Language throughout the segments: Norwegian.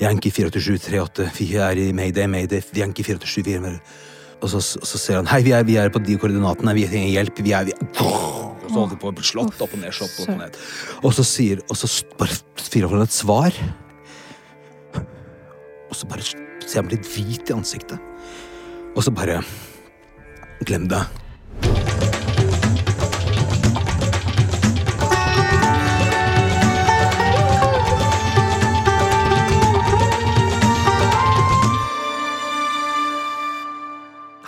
Yankee 48738, vi er i Mayday, Mayday, Yankee 487, vi er og så, ser han hei, vi er, vi er på de koordinatene, vi trenger hjelp. vi er, vi er. Og så holder de på å bli slått opp og ned, slått opp og ned. Og så sier Og så bare sier han et svar. Og så bare ser han litt hvit i ansiktet. Og så bare Glem det.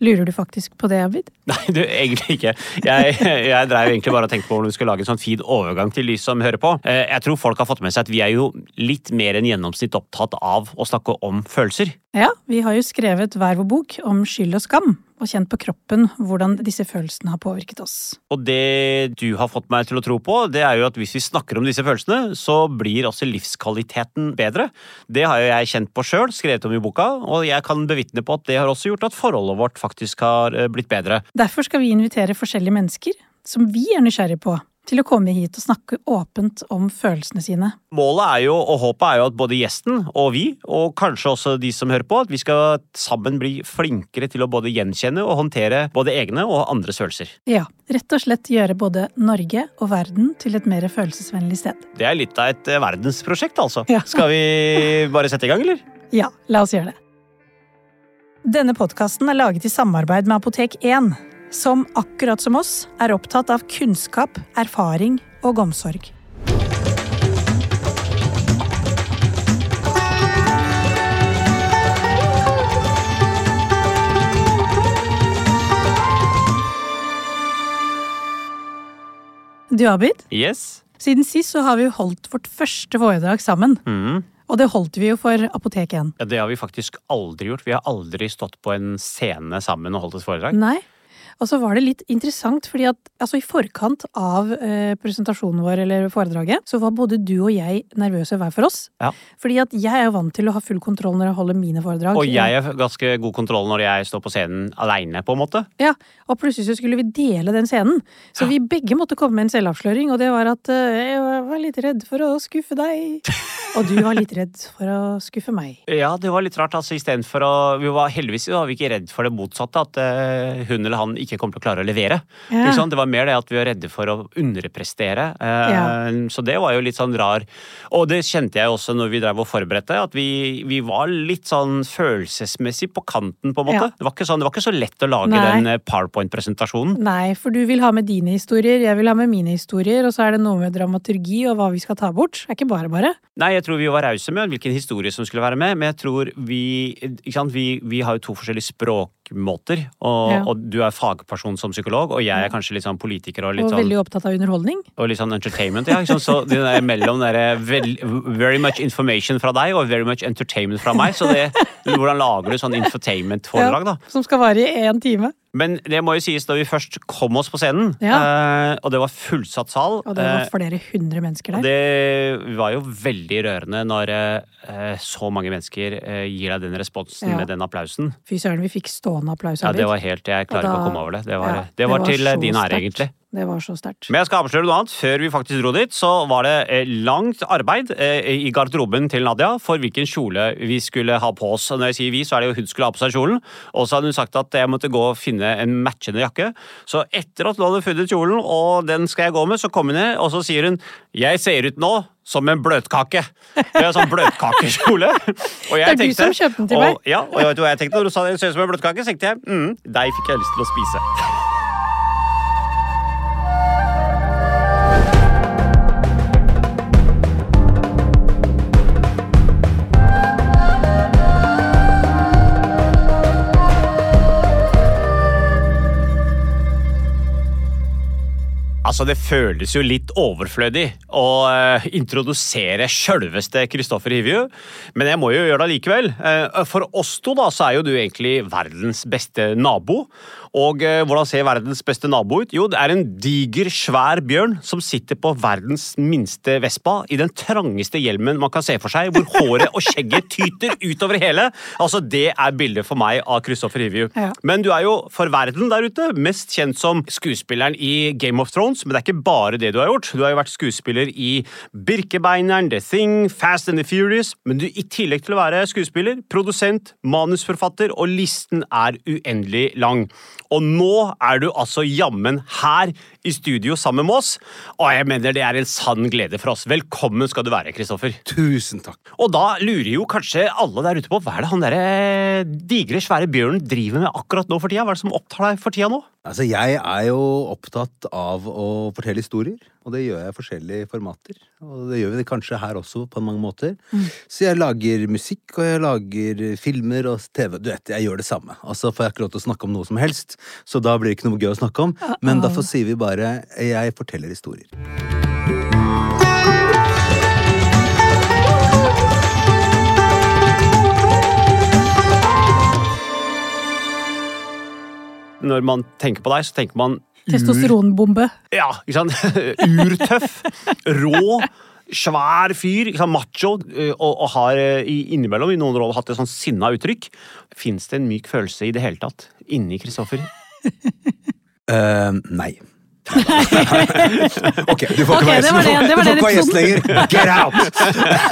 Lurer du faktisk på det, Abid? Nei, du, egentlig ikke. Jeg, jeg drev egentlig bare og tenkte på om vi skulle lage en sånn fin overgang til de som hører på. Eh, jeg tror folk har fått med seg at vi er jo litt mer enn gjennomsnitt opptatt av å snakke om følelser. Ja, vi har jo skrevet hver vår bok om skyld og skam, og kjent på kroppen hvordan disse følelsene har påvirket oss. Og det du har fått meg til å tro på, det er jo at hvis vi snakker om disse følelsene, så blir også livskvaliteten bedre. Det har jo jeg kjent på sjøl, skrevet om i boka, og jeg kan bevitne på at det har også gjort at forholdet vårt faktisk har eh, blitt bedre. Derfor skal vi invitere forskjellige mennesker som vi er nysgjerrige på, til å komme hit og snakke åpent om følelsene sine. Målet er jo, og håpet er jo at både gjesten og vi, og kanskje også de som hører på, at vi skal sammen bli flinkere til å både gjenkjenne og håndtere både egne og andres følelser. Ja, rett og slett gjøre både Norge og verden til et mer følelsesvennlig sted. Det er litt av et eh, verdensprosjekt, altså. Ja. Skal vi bare sette i gang, eller? Ja, la oss gjøre det. Denne podkasten er laget i samarbeid med Apotek 1, som akkurat som oss er opptatt av kunnskap, erfaring og omsorg. Du, Abid, Yes. siden sist så har vi holdt vårt første foredrag sammen. Mm. Og det holdt vi jo for Apotek 1. Ja, det har vi faktisk aldri gjort. Vi har aldri stått på en scene sammen og holdt et foredrag. Nei. Og så var det litt interessant, fordi at altså, i forkant av eh, presentasjonen vår eller foredraget, så var både du og jeg nervøse hver for oss. Ja. Fordi at jeg er jo vant til å ha full kontroll når jeg holder mine foredrag. Og jeg har ganske god kontroll når jeg står på scenen aleine, på en måte. Ja, og plutselig så skulle vi dele den scenen. Så vi begge måtte komme med en selvavsløring, og det var at eh, jeg var litt redd for å skuffe deg. Og du var litt redd for å skuffe meg. Ja, det var litt rart. altså Istedenfor å vi var, Heldigvis var vi ikke redd for det motsatte, at uh, hun eller han ikke kom til å klare å levere. Ja. Det var mer det at vi var redde for å underprestere. Uh, Ja. Så det var jo litt sånn rar Og det kjente jeg også når vi drev og forberedte, at vi, vi var litt sånn følelsesmessig på kanten, på en måte. Ja. Det, var ikke sånn, det var ikke så lett å lage Nei. den eh, powerpoint-presentasjonen. Nei, for du vil ha med dine historier, jeg vil ha med mine historier, og så er det noe med dramaturgi og hva vi skal ta bort. Det er ikke bare bare. Nei, jeg tror vi var rause med hvilken historie som skulle være med, men jeg tror vi sant? Vi, vi har jo to forskjellige språkmåter, og, Ja. og du er fagperson som psykolog, og jeg er kanskje litt sånn politiker og Og sånn veldig opptatt av underholdning. og litt sånn entertainment, ja. Liksom. Så det der mellom det der very much information fra deg og very much entertainment fra meg. Så det, hvordan lager du sånn infotainment-foredrag, da? Som skal vare i én time. Men det må jo sies da vi først kom oss på scenen, Ja. eh, og det var fullsatt sal Og det var eh, flere hundre mennesker der. det var jo veldig rørende når eh, så mange mennesker eh, gir deg den responsen Ja. med den applausen. Fy søren, vi fikk stående applaus. Ja, det var helt, Jeg klarer da- ikke å komme over det. Det var, Ja, det var, til var til din ære, egentlig. Det var så sterkt. Men jeg skal avsløre noe annet. Før vi faktisk dro dit, så var det eh, langt arbeid eh, i garderoben til Nadia for hvilken kjole vi skulle ha på oss. Når jeg sier vi, så er det jo hun skulle ha på seg kjolen. Og så hadde hun sagt at jeg måtte gå og finne en matchende jakke. Så etter at hun hadde funnet kjolen, og den skal jeg gå med, så kom hun ned, og så sier hun jeg ser ut nå som en bløtkake. Det er en sånn bløtkakekjole. Og jeg Det er du som kjøpte den til meg. Og, ja, og vet du jeg tenkte når du sa det ser ut som en bløtkake? Tenkte jeg mm, deg fikk jeg lyst til å spise. Altså, Det føles jo litt overflødig å uh, introdusere sjølveste Kristoffer Hivju, men jeg må jo gjøre det likevel. Uh, for oss to da, så er jo du egentlig verdens beste nabo. Og eh, hvordan ser verdens beste nabo ut? Jo, det er en diger, svær bjørn som sitter på verdens minste vespa i den trangeste hjelmen man kan se for seg, hvor håret og skjegget tyter utover hele. Altså, Det er bildet for meg av Christopher Hivju. Ja. Men du er jo for verden der ute mest kjent som skuespilleren i Game of Thrones, men det er ikke bare det du har gjort. Du har jo vært skuespiller i Birkebeineren, The Thing, Fast and the Furious, men du, i tillegg til å være skuespiller, produsent, manusforfatter, og listen er uendelig lang. Og nå er du altså jammen her i studio sammen med oss, og jeg mener det er en sann glede for oss. Velkommen skal du være, Kristoffer. Tusen takk. Og da lurer jo kanskje alle der ute på hva er det han derre digre, svære bjørnen driver med akkurat nå for tida? Hva er det som opptar deg for tida nå? Altså, jeg er jo opptatt av å fortelle historier, og det gjør jeg i forskjellige formater. Og det gjør vi kanskje her også, på mange måter. Så jeg lager musikk, og jeg lager filmer og TV. Du vet, jeg gjør det samme. Altså får jeg ikke lov til å snakke om noe som helst, så da blir det ikke noe gøy å snakke om. Men derfor sier vi bare jeg forteller historier. Når man tenker på deg, så tenker man Testosteronbombe. Ja, ikke sant? Urtøff, rå, svær fyr, sant? macho, eh, og, og har eh, innimellom i noen roller hatt et sånn sinna uttrykk. Fins det en myk følelse i det hele tatt inni Kristoffer? uh, nei. ok, du får ikke Ok, være det det- det var du får det ikke være gjest lenger. Get out!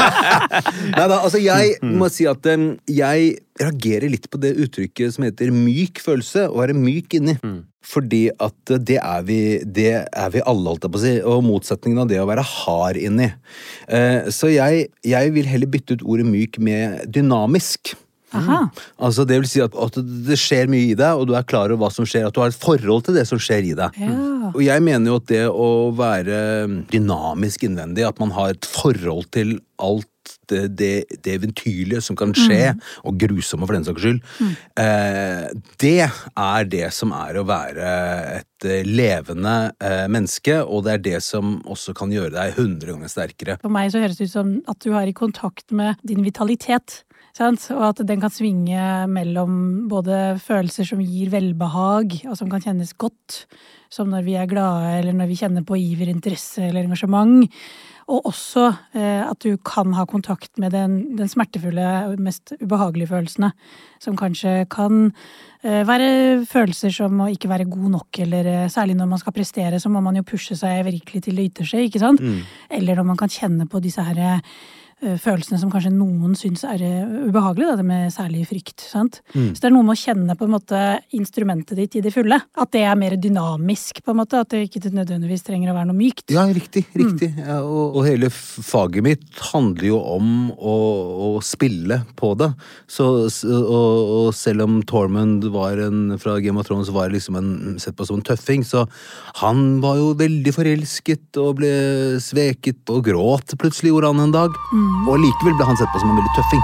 Nei da, altså jeg Mm. må si at um, jeg reagerer litt på det uttrykket som heter myk følelse, å være myk inni. Mm. Fordi at eh, det er vi, det er vi alle, holdt jeg på å si, og motsetningen av det å være hard inni. Uh, Så jeg, jeg vil heller bytte ut ordet myk med dynamisk. Aha. Altså Det vil si at, at det skjer mye i deg, og du er klar over hva som skjer. At du har et forhold til det som skjer i deg. Ja. Og jeg mener jo at det å være dynamisk innvendig, at man har et forhold til alt det, det, det eventyrlige som kan skje, og grusomme for den saks skyld, eh, det er det som er å være et eh, levende eh, menneske, og det er det som også kan gjøre deg hundre ganger sterkere. For meg så høres det ut som at du er i kontakt med din vitalitet. Sant? Og at den kan svinge mellom både følelser som gir velbehag, og som kan kjennes godt, som når vi er glade, eller når vi kjenner på iver, interesse eller engasjement. Og også eh, at du kan ha kontakt med den, den smertefulle mest ubehagelige følelsene. Som kanskje kan eh, være følelser som å ikke være god nok, eller eh, særlig når man skal prestere, så må man jo pushe seg virkelig til det ytterste, ikke sant? Eller når man kan kjenne på disse her eh, følelsene som kanskje noen syns er eh, ubehagelige, da, det med særlig frykt. sant? Så det er noe med å kjenne på en måte instrumentet ditt i det fulle. At det er mer dynamisk, på en måte. At det ikke nødvendigvis trenger å være noe mykt. Ja, riktig. riktig. Ja, og, og hele faget mitt handler jo om å, å spille på det. Så, og, og selv om Tormund var en, fra Game of Thrones var liksom en, sett på som en tøffing, så han var jo veldig forelsket og ble sveket og gråt plutselig, gjorde han en dag. Og likevel ble han sett på som en veldig tøffing.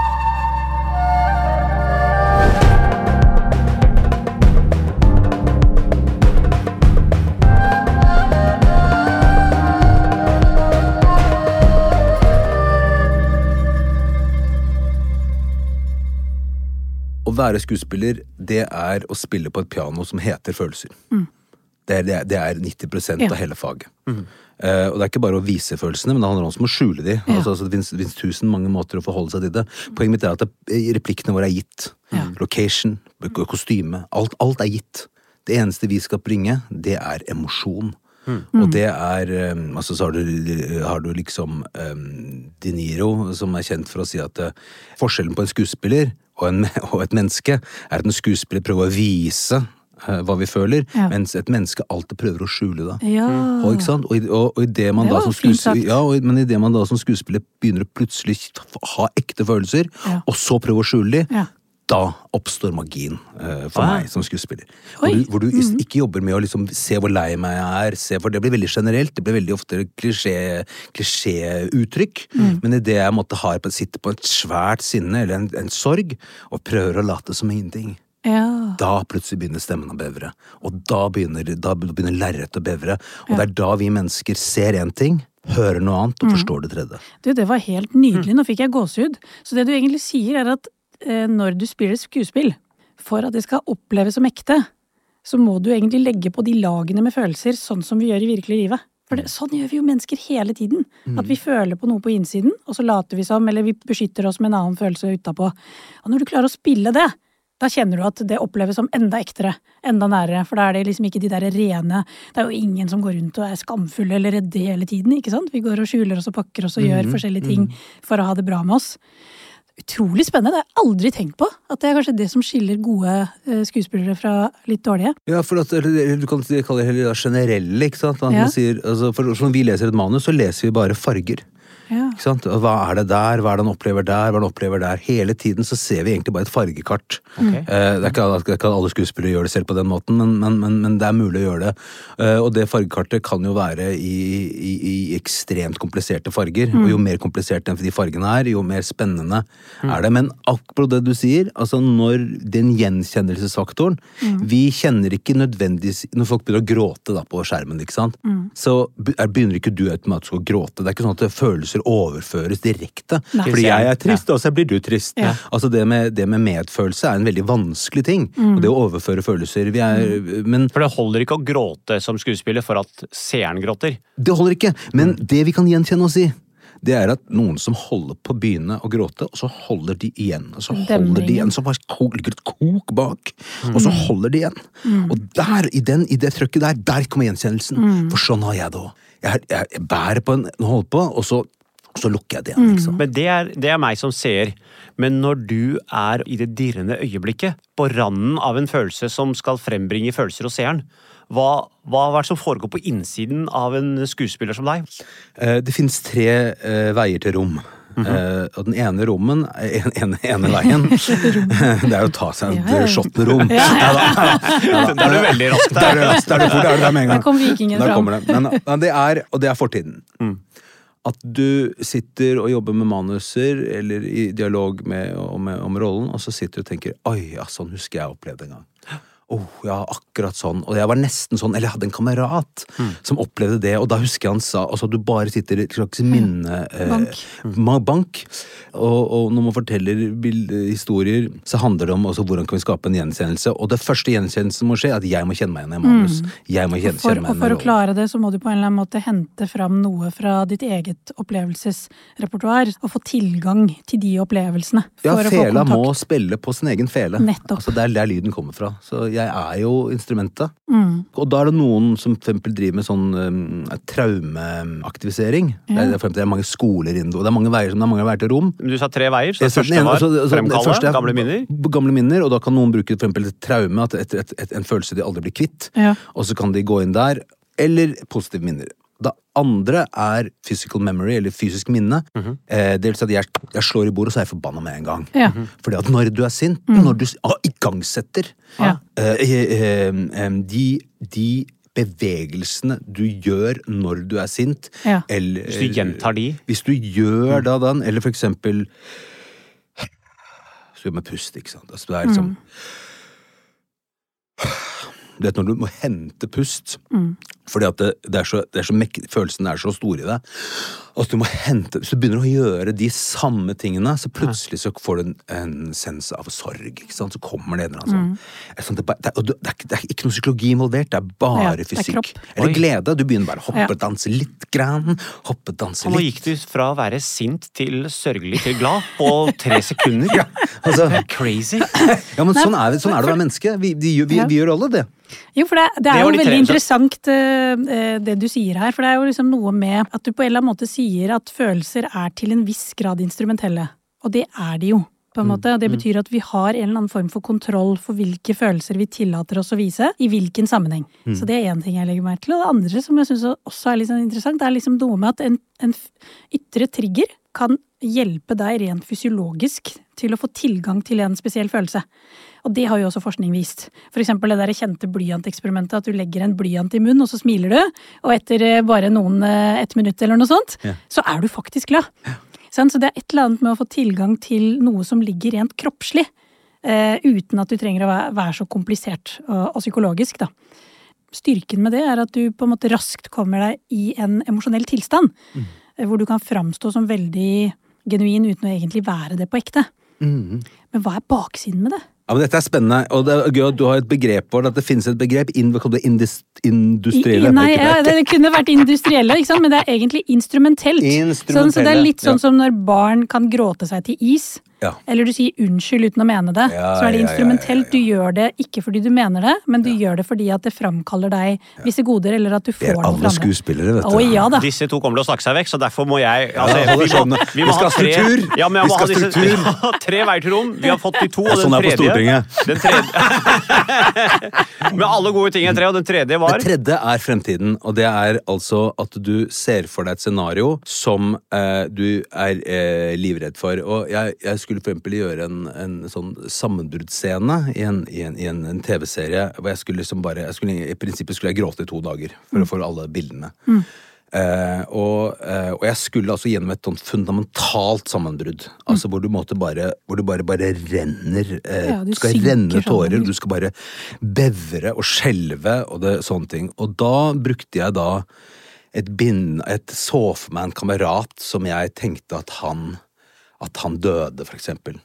Å være skuespiller, det er å spille på et piano som heter følelser. Er, det, er, det er 90 Ja. av hele faget. Eh, og det er ikke bare å vise følelsene, men det handler også om å skjule de. Ja. Altså, altså, det finnes, tusen mange måter å forholde seg til det. Poenget mitt er at det, replikkene våre er gitt. Ja. Location, kostyme. Alt, alt er gitt. Det eneste vi skal bringe, det er emosjon. Og det er um, Altså, så har du, har du liksom um, De Niro, som er kjent for å si at uh, forskjellen på en skuespiller og, en, og et menneske er at en skuespiller prøver å vise uh, hva vi føler, Ja. mens et menneske alltid prøver å skjule det. Ja. Og, ikke sant? Og, og, og i det man Det da som skuespiller, ja, og, men i det man da som skuespiller begynner å plutselig ha ekte følelser, Ja. og så prøve å skjule de, Ja. da oppstår magien uh, for Ah. meg som skuespiller. Hvor du, hvor du mm. ikke jobber med å liksom se hvor lei meg jeg er, se, for det blir veldig generelt. Det blir veldig ofte klisjé- klisjéuttrykk. Mhm. Men idet jeg måtte ha, sitter på et svært sinne eller en, en sorg, og prøver å late som ingenting. Ja. Da plutselig begynner stemmen å bevre. Og da begynner, da begynner lerretet å bevre. Og det er da vi mennesker ser én ting, hører noe annet og forstår det tredje. Du, det var helt nydelig. Nå fikk jeg gåsehud. Så det du egentlig sier, er at eh, når du spiller skuespill, for at det skal oppleves som ekte, så må du egentlig legge på de lagene med følelser, sånn som vi gjør i virkelig livet. For det, sånn gjør vi jo mennesker hele tiden. At vi føler på noe på innsiden, og så later vi som, eller vi beskytter oss med en annen følelse utapå. Og når du klarer å spille det, da kjenner du at det oppleves som enda ektere, enda nærere. For da er det liksom ikke de der rene Det er jo ingen som går rundt og er skamfulle eller redde hele tiden, ikke sant? Vi går og skjuler oss og pakker oss og gjør forskjellige ting for å ha det bra med oss. Utrolig spennende. Det har jeg aldri tenkt på. At det er kanskje det som skiller gode eh, skuespillere fra litt dårlige. Ja, for at, du kan kalle det generelle, ikke sant? Man Ja. sier, altså, for Når vi leser et manus, så leser vi bare farger. Ja. Ikke sant? Hva er det der, hva er det han opplever der, hva er det han opplever der? Hele tiden så ser vi egentlig bare et fargekart. Okay. Eh, det, er ikke, det er ikke alle skuespillere gjør det selv på den måten, men, men, men, men det er mulig å gjøre det. Eh, og det fargekartet kan jo være i, i, i ekstremt kompliserte farger. Og jo mer komplisert de fargene er, jo mer spennende er det. Men akkurat det du sier, altså når den gjenkjennelsesfaktoren Vi kjenner ikke nødvendigvis Når folk begynner å gråte da på skjermen, ikke sant? så er- begynner ikke du automatisk å gråte. Det er ikke sånn at følelser overføres direkte. Nei. Fordi jeg er trist, og så blir du trist. Ja. Altså det med, det med medfølelse er en veldig vanskelig ting. Og det å overføre følelser. Vi er, Men For det holder ikke å gråte som skuespiller for at seeren gråter. det holder ikke. Men det vi kan gjenkjenne oss i, det er at noen som holder på å begynne å gråte, og så holder de igjen. Og så holder de igjen, så bare ko- ligger et kok bak, og så holder de igjen. Og der, i, den, i det trøkket der, der kommer gjenkjennelsen. For sånn har jeg det òg. Jeg, jeg, jeg bærer på en holder på, og så, så lukker jeg det igjen. Liksom. Men det er, det er meg som ser. Men når du er i det dirrende øyeblikket, på randen av en følelse som skal frembringe følelser hos seeren, hva, hva er det som foregår på innsiden av en skuespiller som deg? Eh, Det finnes tre eh, veier til rom. Eh, og den ene rommen, en, ene, ene veien, det er å ta seg Ja, ja. et shot med rom. Ja, ja. Da er du veldig rask Der er det raskt, der er du fort, der er det der med en gang. Der kom vikingen fram. det. Men, det er, og det er fortiden. At du sitter og jobber med manuser, eller i dialog med, om, om rollen, og så sitter du og tenker Oi, ja, sånn husker jeg opplevde en gang. Oh, ja, akkurat sånn. Og jeg var nesten sånn, eller jeg hadde en kamerat som opplevde det, og da husker jeg han sa altså du bare sitter i et slags minne... eh, Bank. ma- bank. Og, og når man forteller historier, så handler det om også hvordan kan vi skape en gjenkjennelse. Og det første gjenkjennelsen må skje, er at jeg må kjenne meg igjen i manus. Jeg må kjenne, For, kjenne meg igjen Og for å klare det, så må du på en eller annen måte hente fram noe fra ditt eget opplevelsesrepertoar, og få tilgang til de opplevelsene. Ja, for å få fela må spille på sin egen fele. Nettopp. Altså, det er der lyden kommer fra. Så jeg er jo instrumentet. Mm. Og da er det noen som for eksempel driver med sånn um, traumeaktivisering. Det, er, for eksempel, det er mange skoler innen og det er mange veier, som det er mange veier til rom. Du sa tre veier, så det Jeg første var så, så, fremkalle første er gamle minner. Gamle minner, og da kan noen bruke for eksempel et traume, at et, et, et, en følelse de aldri blir kvitt. Ja. Og så kan de gå inn der. Eller positive minner. Det andre er physical memory, eller fysisk minne. Mhm. eh, det vil si at jeg, jeg slår i bordet, så er jeg forbanna med en gang. Ja. Fordi at når du er sint, når du ah, igangsetter Ja. eh, eh, eh, de, de bevegelsene du gjør når du er sint, Ja. eller Hvis du gjentar de. Hvis du gjør da den, eller for eksempel Så gjør med pust, ikke sant. Altså, det er liksom Du vet når du må hente pust, fordi at det, det er så, det er så mek følelsene er så store i deg. Altså, du må hente Hvis du begynner å gjøre de samme tingene, så plutselig så får du en, en sens av sorg. ikke sant? Så kommer det en eller annen sånn det, er sånn, det, er det, er, det, ikke- det er ikke noe psykologi involvert, det er Ja, bare er fysikk. Eller Oi. glede. Du begynner bare å hoppe, Ja. danse litt grann. Hoppe, danse Og nå gikk du fra å være sint til sørgelig til glad på tre sekunder. Altså, Det er crazy. ja, men sånn er, sånn er det å være menneske. Vi, vi, vi, Ja. vi gjør alle det. Jo, for det, det er jo veldig tre, interessant eh, det du sier her. For det er jo liksom noe med at du på en eller annen måte sier at følelser er til en viss grad instrumentelle. Og det er de jo, på en måte. Og det betyr at vi har en eller annen form for kontroll for hvilke følelser vi tillater oss å vise, i hvilken sammenheng. Så det er én ting jeg legger merke til. Og det andre som jeg syns også er litt sånn interessant, det er liksom noe med at en, en ytre trigger kan hjelpe deg rent fysiologisk til å få tilgang til en spesiell følelse. Og det har jo også forskning vist. For eksempel det der kjente blyanteksperimentet, at du legger en blyant i munnen, og så smiler du, og etter eh, bare noen eh, ett minutt eller noe sånt, Ja. så er du faktisk glad. Ja. Så det er et eller annet med å få tilgang til noe som ligger rent kroppslig. eh, uten at du trenger å være, så komplisert og, og psykologisk, da. Styrken med det er at du på en måte raskt kommer deg i en emosjonell tilstand. Mm. Hvor du kan framstå som veldig genuin uten å egentlig være det på ekte. Mm. Men hva er baksiden med det? Ja, men Dette er spennende, og det er gøy at du har et begrep for det. At det finnes et begrep in, industrielle I, nei, ja, det kunne vært industrielle, ikke sant? men det er egentlig instrumentelt. Instrumentelle, Sånn, så det er litt sånn ja. som når barn kan gråte seg til is. Ja. Eller du sier unnskyld uten å mene det. Ja, så er det ja, ja, instrumentelt. Du gjør det ikke fordi du mener det, men du gjør det fordi at det framkaller deg visse goder, eller at du får er noe alle fra andre. skuespillere, vet du. Ja da. Disse to kommer til å snakke seg vekk, så derfor må jeg altså, Ja, vi, må, vi Vi må skal ha tre, struktur. ja, men jeg Vi må ha skal ha disse, struktur. vi må tre veier til rom. Vi har fått de to, og Sånn den er på tredje, Stortinget. den tredje Med alle gode ting er tre, og den tredje var Det tredje er fremtiden, og det er altså at du ser for deg et scenario som eh, du er eh, livredd for. Og jeg, jeg skulle for eksempel gjøre en, en sånn sammenbruddsscene i en, en, en, en TV-serie hvor jeg skulle liksom bare jeg skulle, I prinsippet skulle jeg gråte i to dager for å få alle bildene. Eh, og, eh, og jeg skulle altså gjennom et sånt fundamentalt sammenbrudd. Altså hvor du måtte bare Hvor du bare, bare renner eh, Ja, Du skal renne tårer. og Du skal bare bevre og skjelve og det, sånne ting. Og da brukte jeg da et bind Et så for meg en kamerat som jeg tenkte at han At han døde, for eksempel.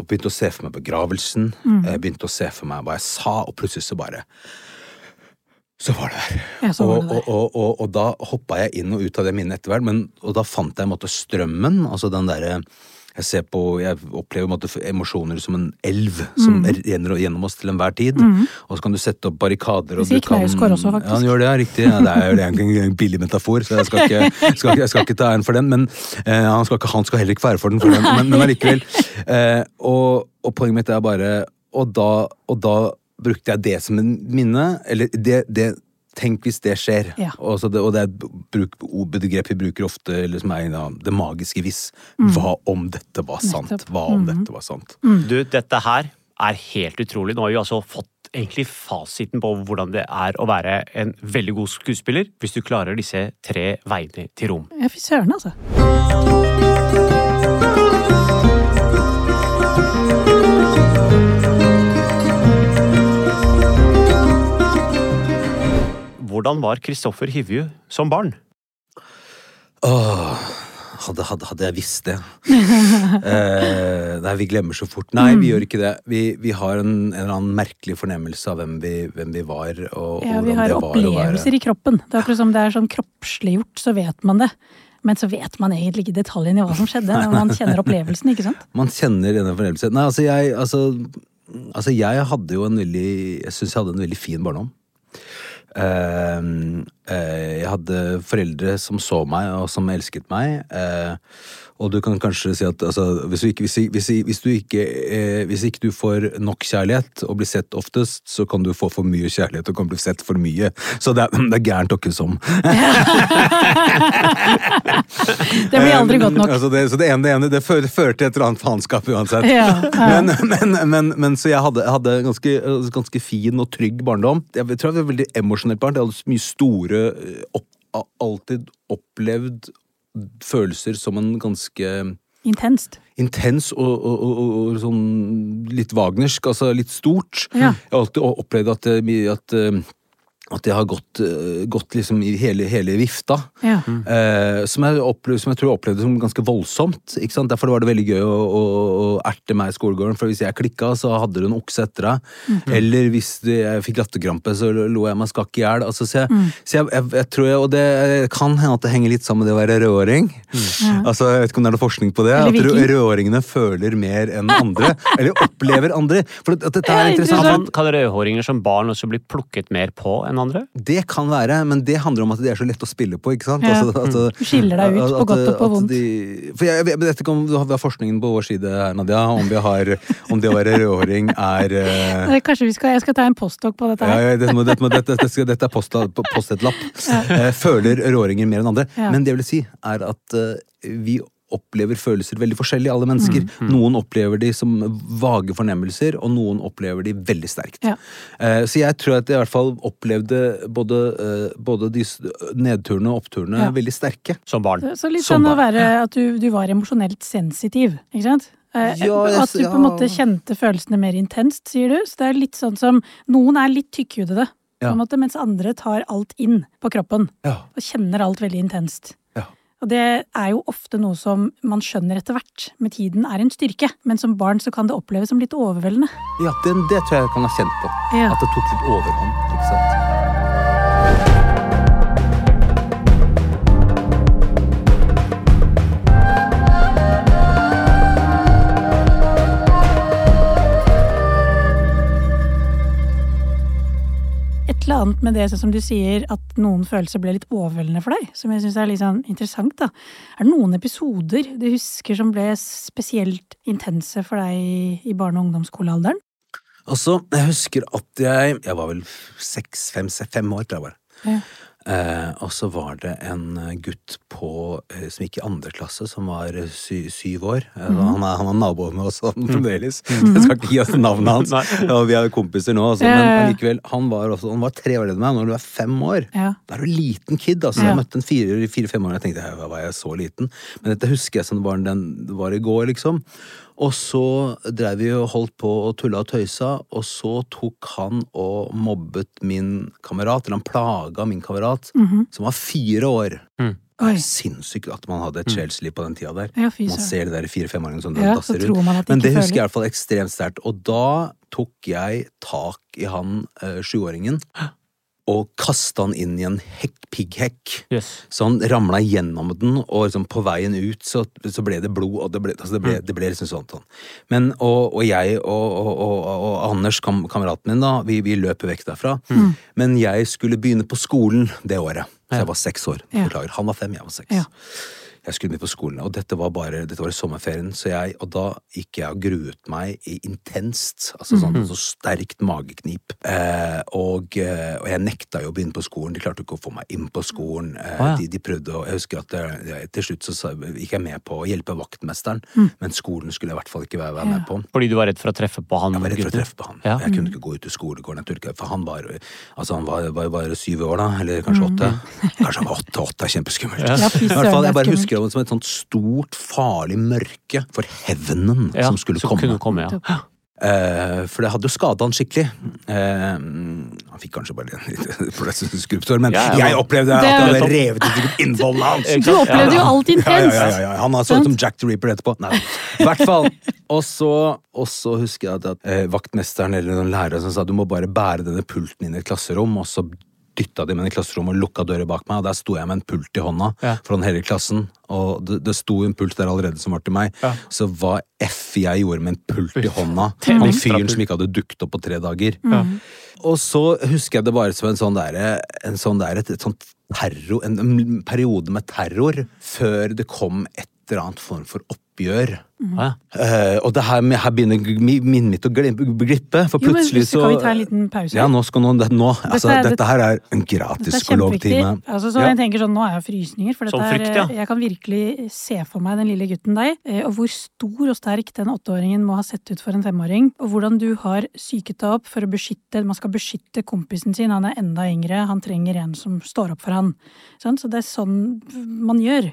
Og begynte å se for meg begravelsen. Jeg begynte å se for meg hva jeg sa, og plutselig så bare så var det der. Ja, var det der. og, og, og da hoppa jeg inn og ut av det minnet etter hvert, og da fant jeg en måte strømmen, altså den derre jeg ser på, jeg opplever måte emosjoner som en elv som Mm. renner gjennom oss til enhver tid. Og så kan du sette opp barrikader. og du kan- Knausgård også, faktisk. Ja, han gjør det, ja, riktig. Ja, det er jo egentlig en billig metafor, så jeg skal ikke, skal jeg skal ikke ta æren for den. Men eh, han, skal ikke, han skal heller ikke være for den, for den men, men allikevel. Eh, og, og poenget mitt er bare Og da, og da brukte jeg det som en minne. Eller det, det Tenk hvis det skjer. Ja. Og, så det, og det er et begrep vi bruker ofte, eller som er ja, det magiske hvis. Hva om dette var sant? Hva om dette var sant? Du, dette her er helt utrolig. Nå har vi altså fått egentlig fasiten på hvordan det er å være en veldig god skuespiller, hvis du klarer disse tre veiene til rom. Ja, fy søren, altså. Hvordan var Kristoffer Hivju som barn? Åh, hadde, hadde, hadde jeg visst det. eh, nei, vi glemmer så fort. Nei, vi gjør ikke det. Vi, vi har en, en eller annen merkelig fornemmelse av hvem vi, hvem vi var. Og, Ja, og vi har opplevelser i kroppen. Det er akkurat som det er sånn kroppsliggjort, så vet man det. Men så vet man egentlig ikke detaljene i hva som skjedde, men man kjenner opplevelsen, ikke sant? Man kjenner denne fornemmelsen. Nei, altså jeg, altså, altså jeg hadde jo en veldig Jeg syns jeg hadde en veldig fin barndom. Eh, eh, jeg hadde foreldre som så meg, og som elsket meg. eh, og du kan kanskje si at altså, hvis, du ikke, hvis, hvis, hvis, du ikke, eh, hvis ikke du får nok kjærlighet og blir sett oftest, så kan du få for mye kjærlighet og kan bli sett for mye. Så det er, det er gærent åkke som. Det blir aldri godt nok. Altså det, så det ene, det ene det fører, til et eller annet faenskap uansett. Ja, ja. Men, men, men, men så jeg hadde, hadde ganske, ganske fin og trygg barndom. Jeg tror jeg var veldig emosjonelt barn. Jeg hadde mye store eh, opp, Alltid opplevd følelser som en ganske Intenst. intens og, og, og, og, og sånn litt wagnersk, altså litt stort. Ja. Jeg har alltid opplevd at, eh, at, eh, at det har gått, eh, gått liksom i hele, hele vifta. Ja. Eh, som, jeg opplevde, som jeg tror jeg opplevde som ganske voldsomt. Ikke sant? Derfor var det veldig gøy å, å, å erte meg i skolegården, for hvis jeg klikka, så hadde du en okse etter deg. Mm. Eller hvis det, jeg fikk latterkrampe, så lo jeg meg skakk i hjel. Altså, så jeg, mm. så jeg, jeg, jeg tror jeg, Og det kan hende at det henger litt sammen med det å være rødåring. Altså, jeg vet ikke om det er noe forskning på det. At rødåringene føler mer enn andre. eller opplever andre. For at, at dette er interessant. Kan, kan rødhåringer som barn også bli plukket mer på enn andre? Det kan være, men det handler om at de er så lette å spille på. ikke sant? Ja. Altså, altså, Du skiller deg ut på godt og på vondt. De, for jeg, jeg vet ikke om du har, vi har forskningen på vår side Nadia, om, vi har, om det å være rødhåring er uh... Kanskje vi skal, jeg skal ta en postdok på dette her. ja, dette, må, dette, må, dette, dette, skal- dette er post- Post-it-lapp. Eh, føler rødhåringer mer enn andre. Ja. Men det jeg vil si, er at uh, vi opplever følelser veldig forskjellig, alle mennesker. Noen opplever de som vage fornemmelser, og noen opplever de veldig sterkt. Ja. Eh, Så jeg tror at jeg i hvert fall opplevde både, eh, både de nedturene og oppturene Ja. veldig sterke. Som barn. Så litt sånn å være at du, du var emosjonelt sensitiv, ikke sant? Eh, Ja, jeg- at du på en måte kjente følelsene mer intenst, sier du. Så det er litt sånn som Noen er litt tykkhudede, Ja. måte, mens andre tar alt inn på kroppen. Ja. Og kjenner alt veldig intenst. Og det er jo ofte noe som man skjønner etter hvert med tiden er en styrke, men som barn så kan det oppleves som litt overveldende. Ja, det, det tror jeg jeg kan ha kjent på. Ja. At det tok litt overhånd. ikke sant? Eller annet med det som du sier, at noen følelser ble litt overveldende for deg, som jeg syns er litt sånn interessant, da. Er det noen episoder du husker som ble spesielt intense for deg i barne- og ungdomsskolealderen? Altså, jeg husker at jeg Jeg var vel seks, fem, fem år, tror jeg var. Ja. Eh, og så var det en eh, gutt på, eh, som gikk i andre klasse, som var sy syv år. Eh, Han er, han er naboer med oss fremdeles. Jeg skal ikke gi oss navnet hans. Og vi er kompiser nå, altså. Men ja. Han var, også, han var tre år eldre enn meg. Når du er fem år, Ja. da er du en liten kid. altså. Jeg møtte en fire- fire-fem år, og jeg tenkte «Hva, var jeg så liten? Men dette husker jeg som det var, den, det var i går, liksom. Og så drev vi og holdt på og tulla og tøysa, og så tok han og mobbet min kamerat, eller han plaga min kamerat, Mhm. som var fire år. Mm. Det Oi. er sinnssykt at man hadde et sjelsliv på den tida der. Ja, Man ser det der fire-femåringen som Ja, dasser rundt. Men det husker jeg i hvert fall ekstremt sterkt. Og da tok jeg tak i han eh, sjuåringen og kasta han inn i en hekk, pigghekk. Yes. Så han ramla gjennom den, og liksom på veien ut så, så ble det blod, og det ble, altså det ble, det ble liksom sånn. sånn. Men, og, og jeg og, og, og, Anders, kam, kameraten min, da, vi, vi løper vekk derfra. Mm. Men jeg skulle begynne på skolen det året. Så jeg var seks år. Ja. Beklager. Han var fem, jeg var seks. Ja. Jeg skulle begynne på skolen, og dette var bare dette var i sommerferien, så jeg, og da gikk jeg og gruet meg i intenst, altså sånn Mhm. så sterkt mageknip. Eh, og, eh, og jeg nekta jo å begynne på skolen, de klarte ikke å få meg inn på skolen. Eh, ah, ja. de, de prøvde, og jeg husker at det, til slutt så gikk jeg med på å hjelpe vaktmesteren, men skolen skulle jeg i hvert fall ikke være, være med på. Fordi du var redd for å treffe på han Jeg var redd for å treffe på han. Ja. Jeg kunne ikke gå ut i skolegården, jeg for han var, altså han var, bare syv år da, eller kanskje åtte. Kanskje han var åtte, åtte er kjempeskummelt. Ja. I hvert fall, jeg bare bare skummelt. husker det som et sånt stort, farlig mørke for hevnen Ja, som skulle komme. Kunne komme ja. Uh, for det hadde jo skada han skikkelig. Uh, han fikk kanskje bare en liten skruptår, men Ja, ja, jeg opplevde at Det- hadde revet ut innvollene hans. Du opplevde jo alt Ja, ja, intenst! ja, ja, ja. Han har sånn som Jack the Reaper etterpå. Nei, i hvert fall. Og så, og så husker jeg at, at uh, vaktmesteren eller noen lærere som sa du må bare bære denne pulten inn i et klasserom, og så dytta de meg inn i klasserommet og lukka døra bak meg, og der sto jeg med en pult i hånda Ja. foran hele klassen, og det, det sto en pult der allerede som var til meg, Ja. så hva F jeg gjorde med en pult i hånda, En han fyren som ikke hadde dukket opp på tre dager. Ja. Og så husker jeg det bare som en sånn derre En sånn der, et, et sånt terror En, en periode med terror før det kom et eller annet form for oppgjør. Ja. Uh, og det her, her begynner minnet mitt å glippe, for Jo, men plutselig så Kan vi ta en liten pause? Ja, nå skal noen det, nå, altså, er- Dette her er en gratis psykologtime. Altså, så Ja. jeg tenker sånn, Nå er jeg frysninger, for dette Sånn frykt, er, ja. jeg kan virkelig se for meg den lille gutten deg, eh, og hvor stor og sterk den åtteåringen må ha sett ut for en femåring, og hvordan du har psyket deg opp for å beskytte Man skal beskytte kompisen sin, han er enda yngre, han trenger en som står opp for han. Sånn, så det er sånn man gjør.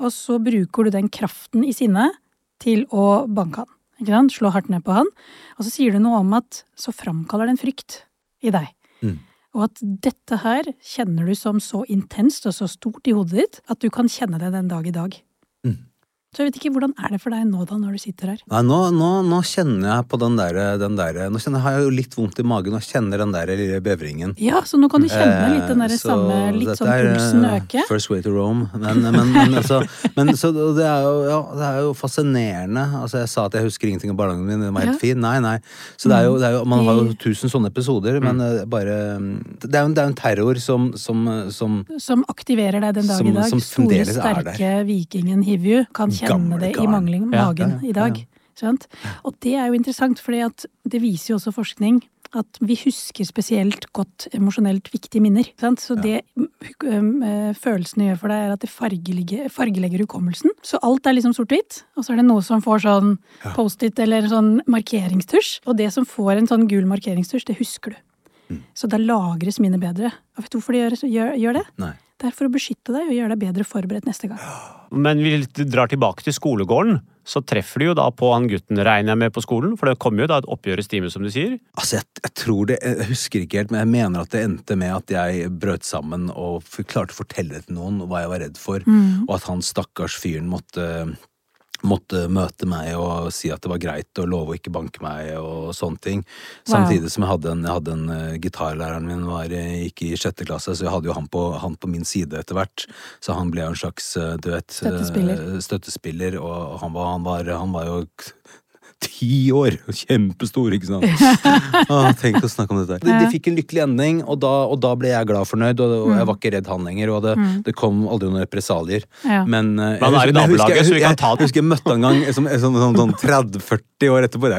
Og så bruker du den kraften i sinnet til å banke han. Ikke sant? Slå hardt ned på han. Og så sier du noe om at så framkaller det en frykt i deg. Mm. Og at dette her kjenner du som så intenst og så stort i hodet ditt at du kan kjenne det den dag i dag. Mm. Så jeg vet ikke, hvordan er det for deg nå da, når du sitter her? Nei, nå, nå, nå kjenner jeg på den derre den der, Nå kjenner har jeg jo litt vondt i magen og kjenner den der lille bevringen. Ja, så nå kan du kjenne litt den der Eh, samme, litt sånn pulsen eh, øke. First way to Rome. Men, men, men, altså, men så det er, jo, ja, det er jo fascinerende. Altså, jeg sa at jeg husker ingenting av barnehagen min, den var helt Ja. fin. Nei, nei. Så det er jo, det er jo, man har jo tusen sånne episoder, men eh, bare mm, Det er jo en, det er en terror som, som, som Som aktiverer deg den dag Som- i dag. som Store, er der. sterke vikingen Hivju kan kjenne Gamle det i mangling, Ja, magen ja, ja, i dag. ja. Og det er jo interessant, for det viser jo også forskning at vi husker spesielt godt emosjonelt viktige minner. Sant? Så det um, eh, følelsene gjør for deg, er at det fargelegger, fargelegger hukommelsen. Så alt er liksom sort-hvitt, og så er det noe som får sånn Post-It eller sånn markeringstusj. Og det som får en sånn gul markeringstusj, det husker du. Så da lagres minnet bedre. Og vet du hvorfor det gjør, gjør, gjør det? Nei. Det er for å beskytte deg og gjøre deg bedre forberedt neste gang. Men vi drar tilbake til skolegården. Så treffer du jo da på han gutten, regner jeg med, på skolen. For det kommer jo da et oppgjør i stime, som du sier. Altså, jeg, jeg tror det, jeg husker ikke helt, men jeg mener at det endte med at jeg brøt sammen og klarte å fortelle det til noen hva jeg var redd for, og at han stakkars fyren måtte Måtte møte meg og si at det var greit og love å ikke banke meg og sånne ting. Samtidig som jeg hadde en, jeg hadde en uh, gitarlæreren min var, eh, gikk i sjette klasse, så jeg hadde jo han på, han på min side etter hvert. Så han ble jo en slags, uh, du vet eh, Støttespiller. støttespiller, og han var, han var, han var jo ti år! Kjempestor, ikke sant? Ah, tenk å snakke om dette. De, de fikk en lykkelig ending, og da, og da ble jeg glad og fornøyd, og, og jeg var ikke redd han lenger, og det, det kom aldri noen represalier. Ja. Men eh, er i jeg så vi kan jeg- ta det. Jeg husker jeg møtte han en gang sånn, sånn, sånn, sånn 30-40 år etterpå.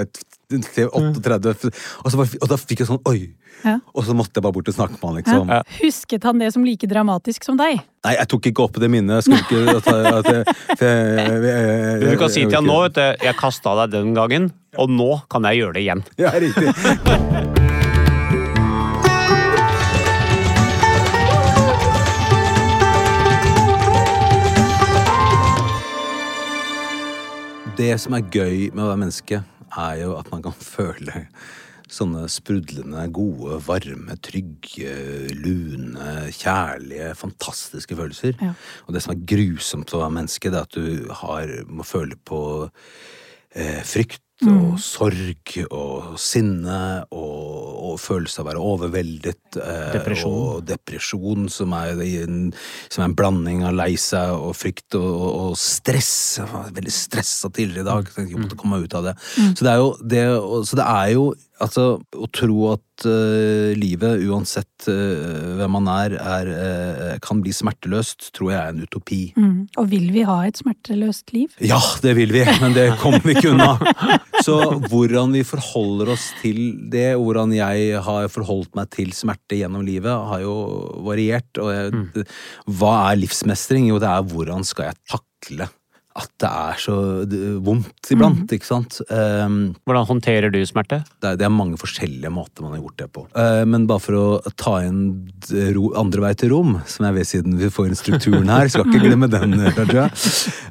Det er jo 38, og, så bare, og da fikk jeg sånn oi! Ja. Og så måtte jeg bare bort og snakke med han, liksom. Ja. Husket han det som like dramatisk som deg? Nei, jeg tok ikke opp det minnet. Jeg skulle ikke at jeg, at jeg, Du kan si til han nå, vet du, jeg kasta deg den gangen, og nå kan jeg gjøre det igjen. Ja, riktig. Det som er gøy med å være menneske, er jo at man kan føle sånne sprudlende, gode, varme, trygge, lune, kjærlige, fantastiske følelser. Ja. Og det som er grusomt å være menneske, det er at du har, må føle på eh, frykt og sorg og sinne og, og følelse av å være overveldet. Eh, Depresjon. Og depresjon, som er, en, som er en blanding av lei seg og frykt og, og, stress. Jeg var veldig stressa tidligere i dag. Tenkte jeg måtte komme meg ut av det. Så det er jo, det, så det er jo altså, å tro at uh, livet, uansett uh, hvem man er, er uh, kan bli smerteløst, tror jeg er en utopi. Mm. Og vil vi ha et smerteløst liv? Ja, det vil vi, men det kommer vi ikke unna. Så hvordan vi forholder oss til det, og hvordan jeg har forholdt meg til smerte gjennom livet, har jo variert. Og jeg, hva er livsmestring? Jo, det er hvordan skal jeg takle at det er så eh, vondt iblant, ikke sant? Um, Hvordan håndterer du smerte? det er, det er mange forskjellige måter man har gjort det på. Uh, men bare for å ta inn ro, andre vei til rom, som jeg vet siden vi får inn strukturen her, skal ikke glemme den, Raja.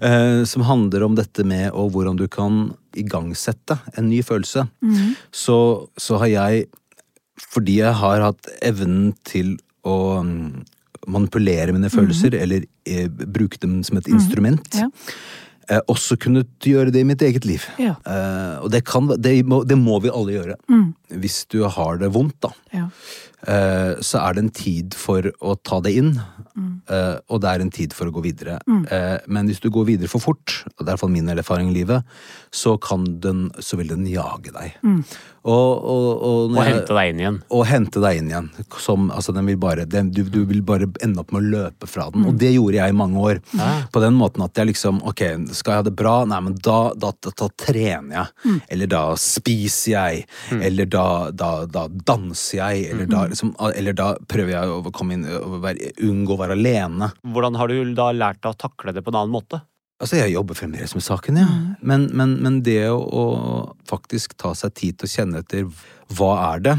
uh, som handler om dette med og hvordan du kan igangsette en ny følelse. Så, så har jeg, fordi jeg har hatt evnen til å mm, manipulere mine følelser, eller eh, bruke dem som et instrument, Ja. eh, også kunnet gjøre det i mitt eget liv. Ja. Eh, og det, kan, det, må, det må vi alle gjøre. Hvis du har det vondt, da, Ja. eh, så er det en tid for å ta det inn. eh, og det er en tid for å gå videre. Eh, men hvis du går videre for fort, og det er i hvert fall min erfaring i livet, så, kan den, så vil den jage deg. Og, og, og, Og hente deg inn igjen. og hente deg inn igjen. Som, altså, den vil bare, den, du, du vil bare ende opp med å løpe fra den. Og det gjorde jeg i mange år. På den måten at jeg liksom Ok, skal jeg ha det bra? Nei, men da, da, da, da trener jeg. Eller da spiser jeg. Eller da, da, da danser jeg. Eller, da, liksom, eller da prøver jeg å komme inn, å være, unngå å være alene. Hvordan har du da lært deg å takle det på en annen måte? Altså, jeg jobber fremdeles med saken, ja. Men, men, men det å, å faktisk ta seg tid til å kjenne etter hva er det,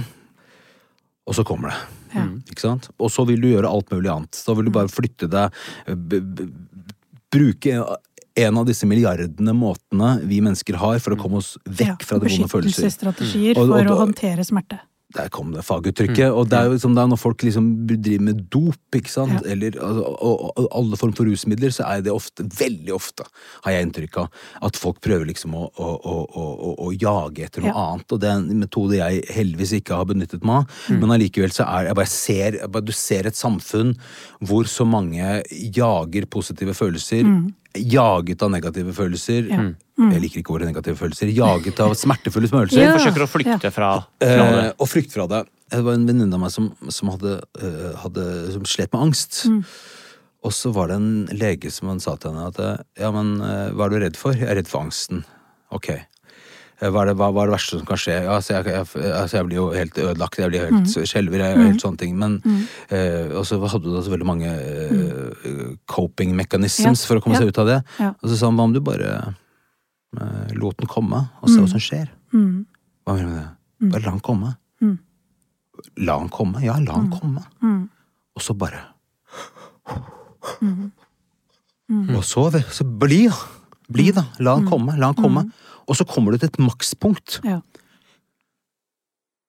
og så kommer det. Ja. Ikke sant? Og så vil du gjøre alt mulig annet. Så vil du bare flytte deg b b Bruke en av disse milliardene måtene vi mennesker har for å komme oss vekk fra det vonde følelser. Beskyttelsesstrategier Og- og for å håndtere smerte. Der kom det faguttrykket. Og det er jo liksom, det er når folk liksom driver med dop, ikke sant, Ja. eller altså, og, og alle former for rusmidler, så er det ofte, veldig ofte, har jeg inntrykk av, at folk prøver liksom å, å, å, å, jage etter noe Ja. annet. Og det er en metode jeg heldigvis ikke har benyttet meg av. Men allikevel så er jeg bare ser, jeg bare, du ser et samfunn hvor så mange jager positive følelser. Jaget av negative følelser. Ja. Jeg liker ikke ordet negative følelser. Jaget av smertefulle følelser. Ja. Forsøker å flykte fra, fra Eh, det. og flykte fra det. Det var en venninne av meg som, som hadde, eh, hadde som slet med angst. Og så var det en lege som han sa til henne at eh, ja, men hva er du redd for? Jeg er redd for angsten. Ok. Hva er, det, hva, hva er det verste som kan skje? Ja, altså, jeg, jeg, altså, jeg blir jo helt ødelagt, jeg blir helt skjelver, jeg mm. helt sånne ting. Men eh, Og så hadde du da så veldig mange uh, coping mechanisms Ja, for å komme ja. seg ut av det. Ja. Og så sa han hva om du bare lot den komme, og se hva som skjer? Mm. Hva mener du med det? Bare la den komme. Mm. La den komme? Ja, la den komme. Mm. Og så bare Og så, så bli. Bli, da. La den komme. La den komme. Og så kommer du til et makspunkt. Ja.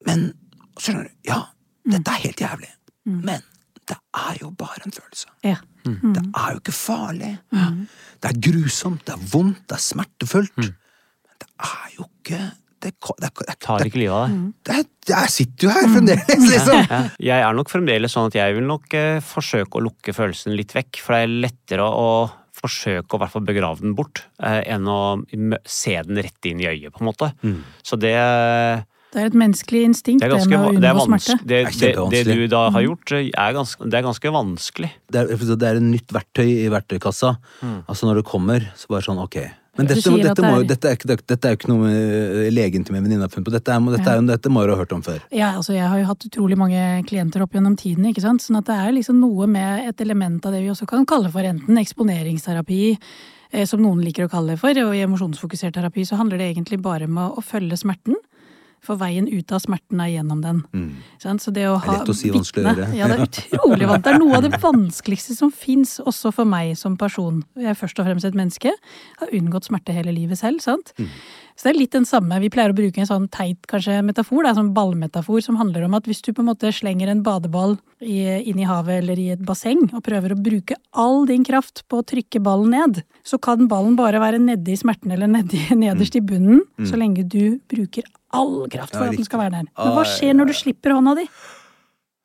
Men skjønner du, ja, dette er helt jævlig. Men det er jo bare en følelse. Ja. Det er jo ikke farlig. Det er grusomt, det er vondt, det er smertefullt. Men det er jo ikke det, det, det, Tar ikke livet av deg. er- Jeg sitter jo her fremdeles, liksom! Ja. Jeg er nok fremdeles sånn at jeg vil nok eh, forsøke å lukke følelsen litt vekk, for det er lettere å, å forsøke å hvert fall begrave den bort, eh, enn å se den rett inn i øyet, på en måte. Så det, Det er et menneskelig instinkt, det det, er ganske, med å det, er unngå smerte. det, Det det, det du da har gjort, eh, er ganske, det er ganske vanskelig. Det er, det er et nytt verktøy i verktøykassa. Altså Når det kommer, så bare sånn ok. Men dette, dette, dette, det må, er- jo- dette, er ikke, dette er ikke noe med legen til min venninne har funnet på. Dette, er, dette, er, dette må du ha hørt om før. Ja, altså jeg har jo hatt utrolig mange klienter opp gjennom tiden, ikke sant. Sånn at det er liksom noe med et element av det vi også kan kalle for enten eksponeringsterapi, eh, som noen liker å kalle det for, og i emosjonsfokusert terapi så handler det egentlig bare om å, å følge smerten. For veien ut av smerten er gjennom den. Mm. Så det å ha lett å si, vanskelig å gjøre. Ja, det er utrolig vanskelig. Det er noe av det vanskeligste som fins, også for meg som person. Jeg er først og fremst et menneske. Har unngått smerte hele livet selv, sant. Så det er litt den samme. Vi pleier å bruke en sånn teit kanskje metafor, det er sånn ballmetafor, som handler om at hvis du på en måte slenger en badeball i, inn i havet eller i et basseng, og prøver å bruke all din kraft på å trykke ballen ned, så kan ballen bare være nedi smerten eller nedi, nederst i bunnen, så lenge du bruker all kraft for at den skal være der. Men hva skjer når du slipper hånda di?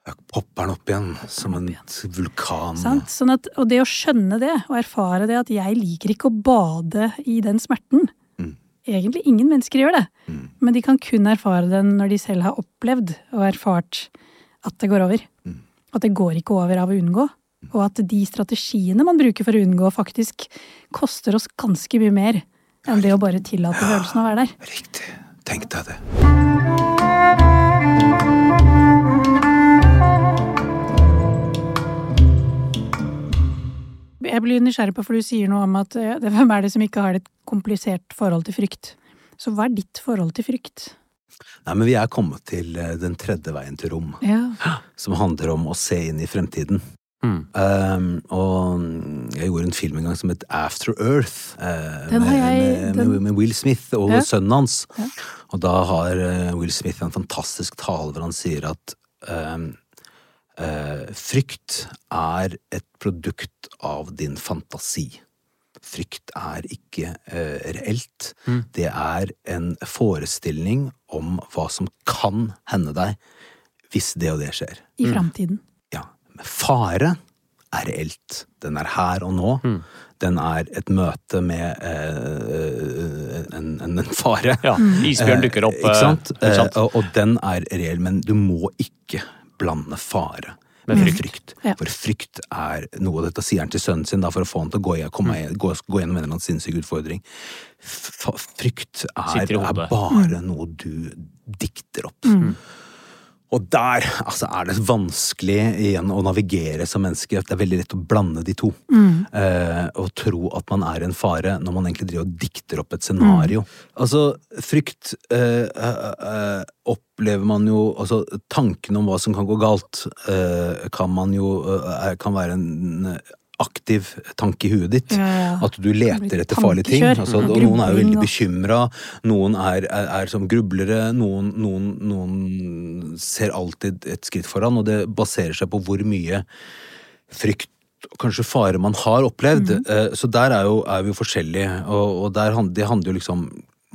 Jeg popper den opp igjen som en vulkan. Sant? Sånn at, og det å skjønne det, og erfare det at jeg liker ikke å bade i den smerten Egentlig ingen mennesker gjør det, men de kan kun erfare den når de selv har opplevd og erfart at det går over. At det går ikke over av å unngå. Og at de strategiene man bruker for å unngå, faktisk koster oss ganske mye mer enn det å bare tillate følelsen å være der. Riktig. Tenk deg det. Jeg blir nysgjerrig på, for du sier noe om at eh, det, hvem er det som ikke har et komplisert forhold til frykt? Så hva er ditt forhold til frykt? Nei, men Vi er kommet til eh, den tredje veien til rom, Ja. som handler om å se inn i fremtiden. Mm. Um, og jeg gjorde en film en gang som het After Earth. uh, Den har med, jeg- med, den- med, med Will Smith og Ja. sønnen hans. Ja. Og da har eh, Will Smith en fantastisk tale hvor han sier at um, uh, frykt er et produkt av din fantasi. Frykt er ikke uh, reelt. Det er en forestilling om hva som kan hende deg hvis det og det skjer. I framtiden. Fare er reelt. Den er her og nå. Den er et møte med eh, en, en, en fare. Ja, isbjørn dukker opp. Eh, ikke sant? eh, ikke sant? Eh, og, og den er reell, men du må ikke blande fare med frykt. Ja. For frykt er noe Dette sier han til sønnen sin da, for å få han til å gå, komme, Mm. gå, gå gjennom en eller annen sinnssyk utfordring. F frykt er, er bare noe du dikter opp. Og der altså, er det vanskelig igjen å navigere som menneske. Det er veldig lett å blande de to. Eh, og tro at man er en fare når man egentlig driver og dikter opp et scenario. Altså, frykt eh, eh, eh, opplever man jo Altså, tanken om hva som kan gå galt, eh, kan man jo eh, Kan være en aktiv tanke i huet ditt. Ja, ja. At du leter etter farlige ting. Altså, Mm. noen er jo veldig bekymra, noen er, er, er som grublere, noen, noen, noen ser alltid et skritt foran, og det baserer seg på hvor mye frykt og kanskje fare man har opplevd. Eh, Så der er, jo, er vi jo forskjellige, og, og der, det handler jo liksom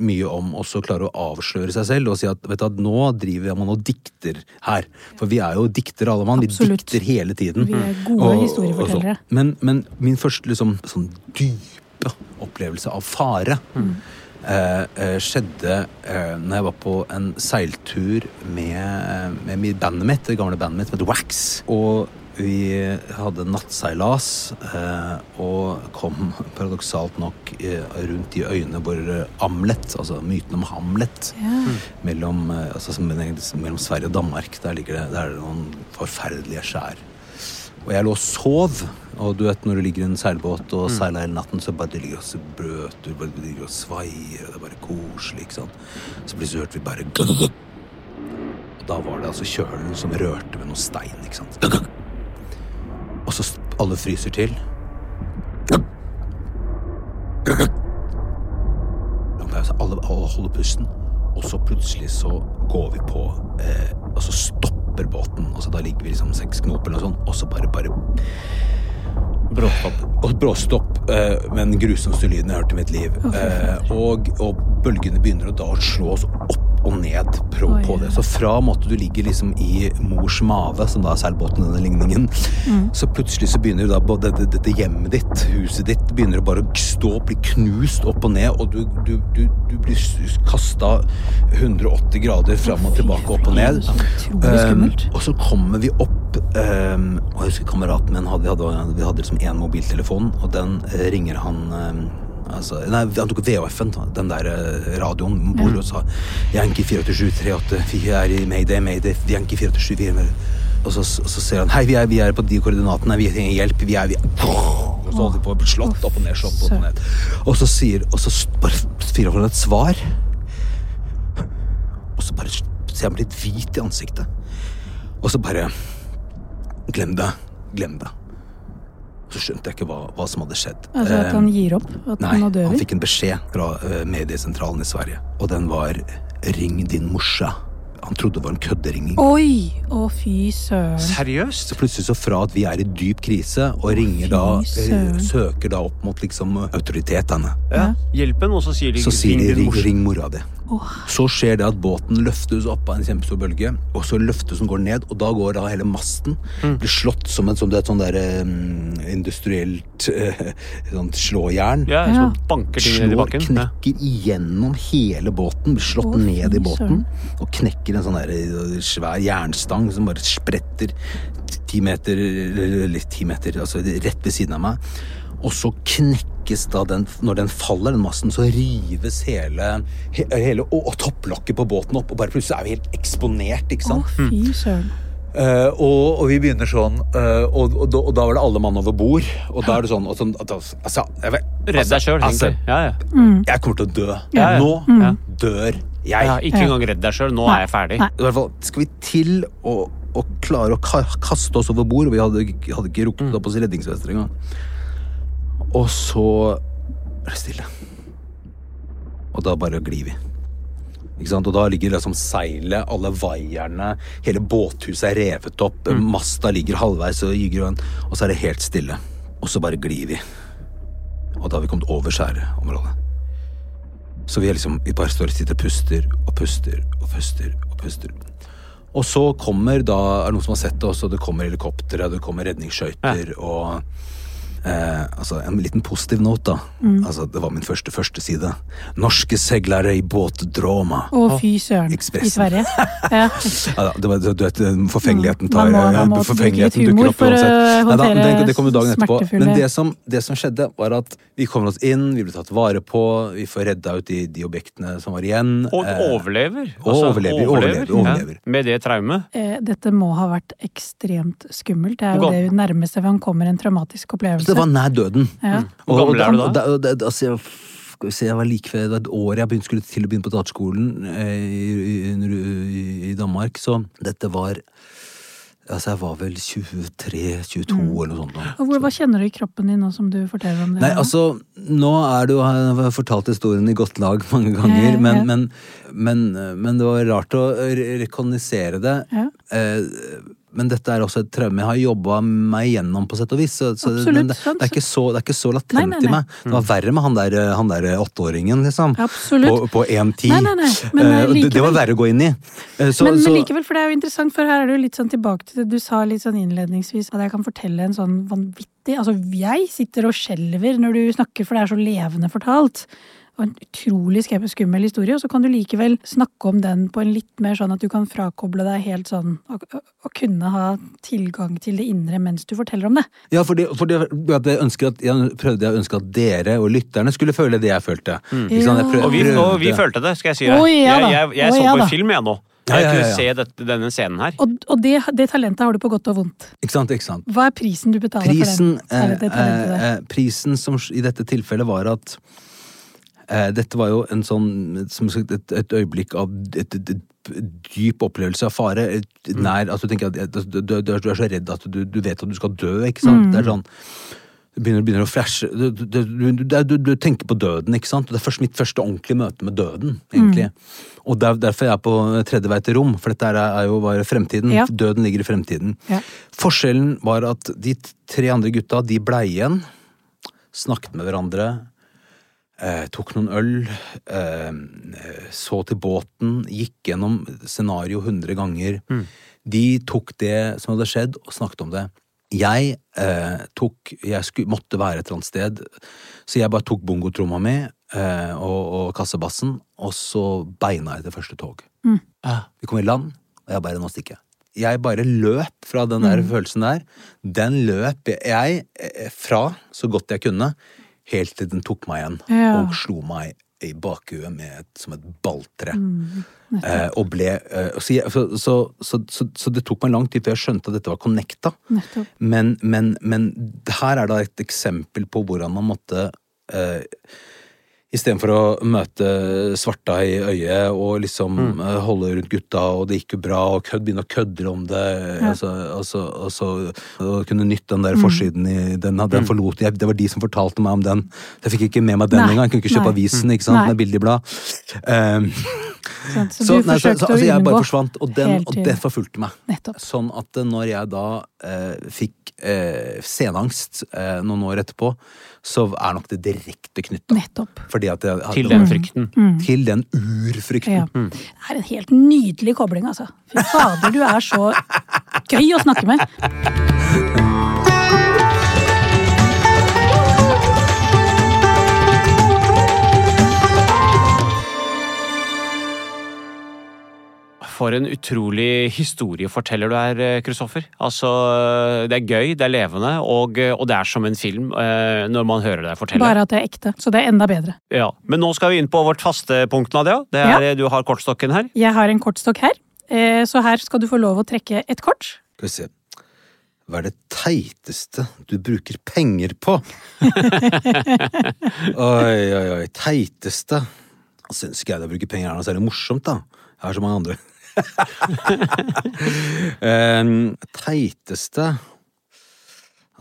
mye om også klare å avsløre seg selv og si at vet du, at nå driver man og dikter her. For vi er jo diktere alle mann. Vi dikter hele tiden. Vi er gode Og- historiefortellere. Men, men min første liksom, sånn dype opplevelse av fare eh, eh, skjedde eh, når jeg var på en seiltur med, med bandet mitt, det gamle bandet mitt, som het Wax. Og Vi hadde nattseilas eh, og kom paradoksalt nok eh, rundt de øyene hvor eh, Amlet, altså myten om Hamlet, Ja. mellom, altså, som- mellom Sverige og Danmark, der ligger det, der er det noen forferdelige skjær. Og jeg lå og sov, og du vet når du ligger i en seilbåt og seiler hele natten, så bare det ligger og brøt brøter, bare det ligger og svaier, og det er bare koselig, ikke sant. Så plutselig hørte vi bare da var det altså kjølen som rørte ved noe stein, ikke sant. Og så alle fryser til. Lang pause. Alle, alle holder pusten. Og så plutselig så går vi på eh, Og så stopper båten. Altså Da ligger vi liksom seks knop eller noe sånt, og så bare, bare Bråstopp. og bråstopp eh, med den grusomste lyden jeg har hørt i mitt liv. Eh, og, og bølgene begynner å da slå oss opp og ned på, Oi. på det. Så fra måte du ligger liksom i mors mage, som da er seilbåten denne ligningen, så plutselig så begynner da både dette, dette hjemmet ditt, huset ditt, begynner å bare stå og bli knust opp og ned, og du, du, du, du blir kasta 180 grader fram og tilbake, opp og ned. Um, og så kommer vi opp um, Og jeg husker kameraten min hadde, vi hadde, vi hadde liksom én mobiltelefon, og den eh, ringer han um, Altså, nei, han tok VHF-en, den der eh, radioen om bord, og sa Yankee 48738, vi er i Mayday, Mayday, Yankee 487, vi er og så, og så ser han Hei, vi er, vi er på de koordinatene, vi trenger hjelp, vi er vi er. Og så holder de på å bli slått opp og ned, slått opp og ned. Og så sier Og så bare fyrer han et svar. Og så bare ser han blitt hvit i ansiktet. Og så bare Glem det. Glem det. Så skjønte jeg ikke hva, hva som hadde skjedd. Altså at han gir opp? At Nei, nå dør han fikk en beskjed fra eh, mediesentralen i Sverige, og den var 'ring din morsa'. Han trodde det var en kødderinging. Oi! Å, fy søren. Seriøst? Så plutselig så fra at vi er i dyp krise, og ringer da eh, Søker da opp mot liksom autoritetene, Ja. Hjelpen, og så sier de så sier de 'ring, morse». ring mora di'. Åh. Så skjer det at båten løftes opp av en kjempestor bølge, og så løftes den går ned, og da går da hele masten blir slått som et sånt, er et sånt der, um, industrielt uh, sånt slåjern. Ja, Ja. så banker ting ned i Slår, Knekker Ja. igjennom hele båten, blir slått oh, ned i båten, og knekker en sånn der eh, svær jernstang som bare spretter ti meter, eller litt ti meter, altså rett ved siden av meg. Og så knekkes da den, når den faller, den masten, så rives hele, hele og, og topplokket på båten opp, og bare plutselig er vi helt eksponert, ikke Å, sant? fy søren. Uh, og, og vi begynner sånn, uh, og, og, og da var det alle mann over bord, og da er det sånn, og sånn at, altså, jeg vet, Redd deg sjøl, altså, egentlig. Ja, ja. jeg kommer til å dø. Ja, ja. Nå Ja. dør jeg. ja, ikke engang redd deg sjøl. Nå Nei. er jeg ferdig. I hvert fall skal vi til å, å klare å kaste oss over bord, og vi hadde, hadde ikke rukket opp oss i redningsvester engang. Og så er det stille. Og da bare glir vi. Ikke sant? Og da ligger liksom seilet, alle vaierne, hele båthuset er revet opp, masta ligger halvveis og gyger, og- og så er det helt stille. Og så bare glir vi. Og da har vi kommet over skjæreområdet. Så vi, er liksom, vi bare står og sitter og puster og puster og puster og puster. Og så kommer da, er det noen som har sett det også, det kommer helikoptre, det kommer redningsskøyter og eh, altså En liten positiv note, da. Altså, det var min første førsteside. Norske seglere i båtdrama. Å, fy søren. I Sverige. Ja. Ja, det var, du vet, forfengeligheten Man må- man må forfengeligheten bruke litt dukker humor opp for å uansett. Nei da, det, det kommer dagen etterpå. smertefulle- Men det som, det som skjedde, var at vi kommer oss inn, vi blir tatt vare på, vi får redda ut de, de objektene som var igjen. Og Eh, overlever. og overlever, overlever, overlever. Ja. Med det traumet. Eh, Dette må ha vært ekstremt skummelt. Det er jo det nærmeste man kommer en traumatisk opplevelse. Det var nær døden. Ja. Hvor gammel er du da? da, da, da altså, jeg, skal vi se, jeg var like ved det var et år jeg begynte, skulle til å begynne på teaterskolen i, i, i, i Danmark, så dette var Altså, jeg var vel 23-22 eller noe sånt. da. Og hvor, hva kjenner du i kroppen din nå som du forteller om det? Nei, nå? altså, nå er det jo Jeg har fortalt historien i godt lag mange ganger, Ja, ja, men, ja. men, men, men det var rart å re- rekognosere det. Ja. Eh, men dette er også et traume jeg har jobba meg gjennom, på sett og vis. Så, så Absolutt, det, det, er så, det er ikke så latent Nei, nei, i meg. Det var verre med han der, han der åtteåringen, liksom. Absolutt. På, på 1.10. Nei, nei, nei, men, Eh, det, var verre å gå inn i. Eh, så, men, men likevel, for det er jo interessant, for her er du litt sånn tilbake til det du sa litt sånn innledningsvis, at jeg kan fortelle en sånn vanvittig Altså, jeg sitter og skjelver når du snakker, for det er så levende fortalt. Og en utrolig skummel historie, og så kan du likevel snakke om den på en litt mer sånn at du kan frakoble deg helt sånn, og, og, og kunne ha tilgang til det indre mens du forteller om det. Ja, fordi, fordi at jeg, ønsker at, jeg prøvde jeg å ønske at dere og lytterne skulle føle det jeg følte. Ikke sant? Jeg prøv- Og vi, og vi følte det, skal jeg si deg. Oh, ja jeg jeg, jeg Å, så ja på da. en film, jeg nå. Ja, Jeg ja, ja, kunne se dette, denne scenen her. Og, og det, det talentet har du på godt og vondt. Ikke sant, ikke sant. Hva er prisen du betaler Prisen, for den, det talentet eh, eh, prisen som i dette tilfellet var at eh, dette var jo en sånn som sagt, et, et øyeblikk av et, et, dyp opplevelse av fare. Et, nær, altså, du, at, du, du, du, er- så redd at du, du vet at du skal dø, ikke sant? Det er sånn du begynner, begynner å flashe du, du, tenker på døden, ikke sant? Det er først mitt første ordentlige møte med døden, egentlig. Og derfor er derfor jeg er på tredje vei til rom, for dette er, er jo bare fremtiden. Ja. Døden ligger i fremtiden. Ja. Forskjellen var at de tre andre gutta, de blei igjen, snakket med hverandre, eh, tok noen øl, eh, så til båten, gikk gjennom scenario 100 ganger. De tok det som hadde skjedd, og snakket om det. Jeg eh, tok Jeg skulle, måtte være et eller annet sted, så jeg bare tok bongotromma mi eh, og, og kassebassen, og så beina jeg til første tog. Vi kom i land, og jeg bare Nå stikker jeg. Jeg bare løp fra den der følelsen der. Den løp jeg eh, fra så godt jeg kunne, helt til den tok meg igjen Ja. og slo meg i bakhuet med et, som et balltre. eh, og ble eh, så, jeg, så, så, så, så, så det tok meg lang tid før jeg skjønte at dette var connecta. Men, men, men her er da et eksempel på hvordan man måtte eh, Istedenfor å møte svarta i øyet og liksom mm. holde rundt gutta, og det gikk jo bra, og kødd, begynne å kødde om det altså, altså, altså, Og kunne nytte den der forsiden i den, den forlot jeg. Det var de som fortalte meg om den. Jeg fikk ikke med meg den engang. Jeg kunne ikke kjøpe nei. avisen ikke sant, med bilde i blad. Um, Så, så, nei, så, så altså, jeg bare forsvant, og, den, og det forfulgte meg. Nettopp. Sånn at eh, når jeg da eh, fikk eh, senangst eh, noen år etterpå, så er nok det direkte knytta. Til den frykten. Til den urfrykten. Ja. Det er en helt nydelig kobling, altså. Fy fader, du er så gøy å snakke med. For en utrolig historieforteller du er, eh, Kristoffer. Altså, det er gøy, det er levende, og, eh, og det er som en film eh, når man hører deg fortelle. Bare at det er ekte. Så det er enda bedre. Ja. Men nå skal vi inn på vårt faste punkt, Nadia. Det er, Ja. Du har kortstokken her. Jeg har en kortstokk her, eh, så her skal du få lov å trekke et kort. Skal vi se. Hva er det teiteste du bruker penger på? oi, oi, oi. Teiteste. Syns ikke jeg det å bruke penger er noe særlig morsomt, da. Jeg har så mange andre. Em, teiteste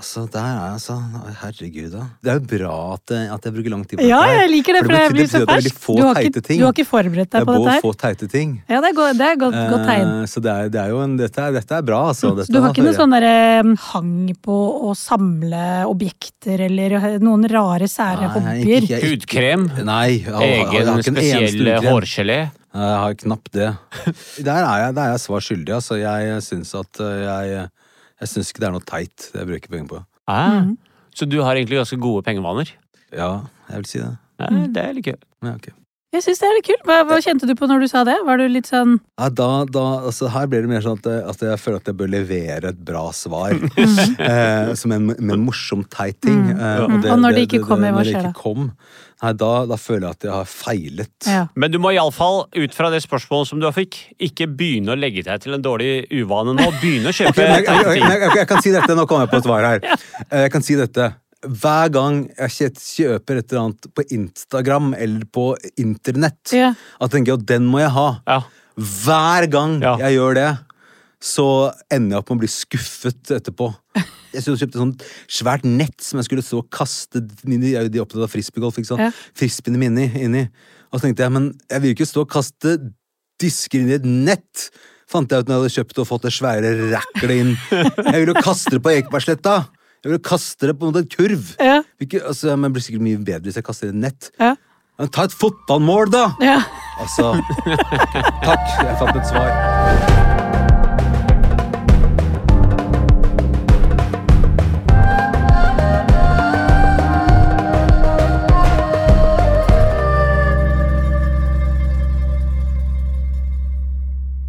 Altså, der er jeg altså Herregud, da. Det er jo bra at, jeg- at jeg bruker lang tid på Ja, dette. Ja, jeg liker det, for det betyr- blir så det er ferskt. Du har ikke, du har ikke forberedt deg er på dette her. få teite ting. Ja, det er, go det er godt, godt tegn. Eh, Så det er, det er jo en, dette, er, dette er bra, altså. Dette du har ikke noe sånn derre hang på å samle objekter eller noen rare, sære hobbyer? Hudkrem. Nei, jeg, har- jeg, Egen spesiell hårgelé. Jeg har knapt det. Der er jeg, der er jeg svar skyldig, altså. Jeg syns at eh, jeg Jeg syns ikke det er noe teit det jeg bruker penger på. Ah. Mhm. Så du har egentlig ganske gode pengevaner. Ja, jeg vil si det. Ja, det det litt jeg. Ja, okay. Jeg syns det er litt kult. Hva, hva kjente du på når du sa det? Var du litt sånn Ja, da, da, altså her blir det mer sånn at, eh, at jeg føler at jeg bør levere et bra svar. eh, som en, med en morsom, teit ting. Mm. Eh, Mm. Og når det ikke kommer, hva skjer da? Kom, nei, da, da føler jeg at jeg har feilet. Ja. Men du må iallfall, ut fra det spørsmålet som du har fikk, ikke begynne å legge deg til en dårlig uvane nå. Begynne å kjøpe okay, men jeg, jeg, jeg, jeg, jeg kan si dette, nå kommer jeg på et svar her. Eh, Jeg kan si dette. Hver gang jeg kjøper et eller annet på Instagram eller på internett, Ja. at jeg tenker at den må jeg ha. Ja. Hver gang Ja. jeg gjør det, så ender jeg opp med å bli skuffet etterpå. Jeg kjøpte et svært nett som jeg skulle stå og kaste jeg er jo opptatt av frisbeegolf, ikke sant? Ja. Frisbeene mine inni. Og så tenkte jeg, men jeg vil ikke stå og kaste disker inn i et nett. Fant jeg ut når jeg hadde kjøpt og fått det svære racklet inn. Jeg vil jo kaste det på Ekebergsletta! Jeg vil jo kaste det på en kurv. Ja. Ikke, altså, men det blir sikkert mye bedre hvis jeg kaster det i et nett. Ja. Men ta et fotballmål, da! ja. Altså Takk, jeg fant et svar.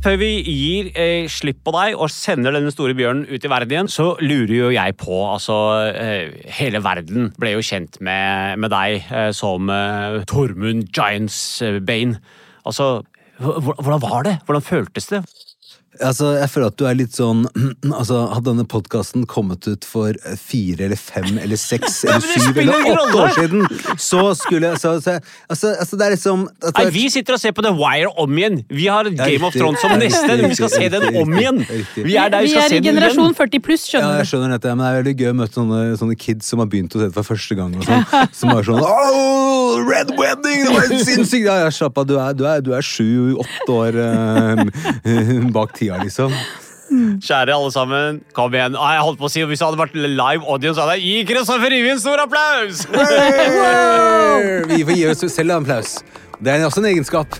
Før vi gir eh, slipp på deg og sender denne store bjørnen ut i verden igjen, så lurer jo jeg på altså eh, Hele verden ble jo kjent med, med deg eh, som eh, Tormund Giantsbane. Altså, hv- hvordan var det? Hvordan føltes det? Altså, jeg føler at du er litt sånn altså, Hadde denne podkasten kommet ut for fire eller fem eller seks eller syv eller åtte år siden, så skulle jeg så, så, altså, altså, det er liksom at Nei, det er- Vi sitter og ser på The Wire om igjen. Vi har Game of. Thrones som neste. riktig, Vi skal se den om igjen. riktig. Vi er der vi Vi skal er se i den igjen. generasjon 40 pluss, Ja, jeg skjønner dette, men det er veldig gøy å møte sånne, sånne kids som har begynt å se det for første gang. Og sånn, som er sånn oh, Red Wedding! Det var sinnssykt! Ja, ja, slapp av, du er, du er, du er sju-åtte år um, bak tida, liksom. Kjære alle sammen, kom igjen. Ah, jeg holdt på å si, Hvis det hadde vært live audience, hadde jeg gi Kristoffer Rivi en stor applaus! Vi får gi oss selv en applaus. Det er også en egenskap.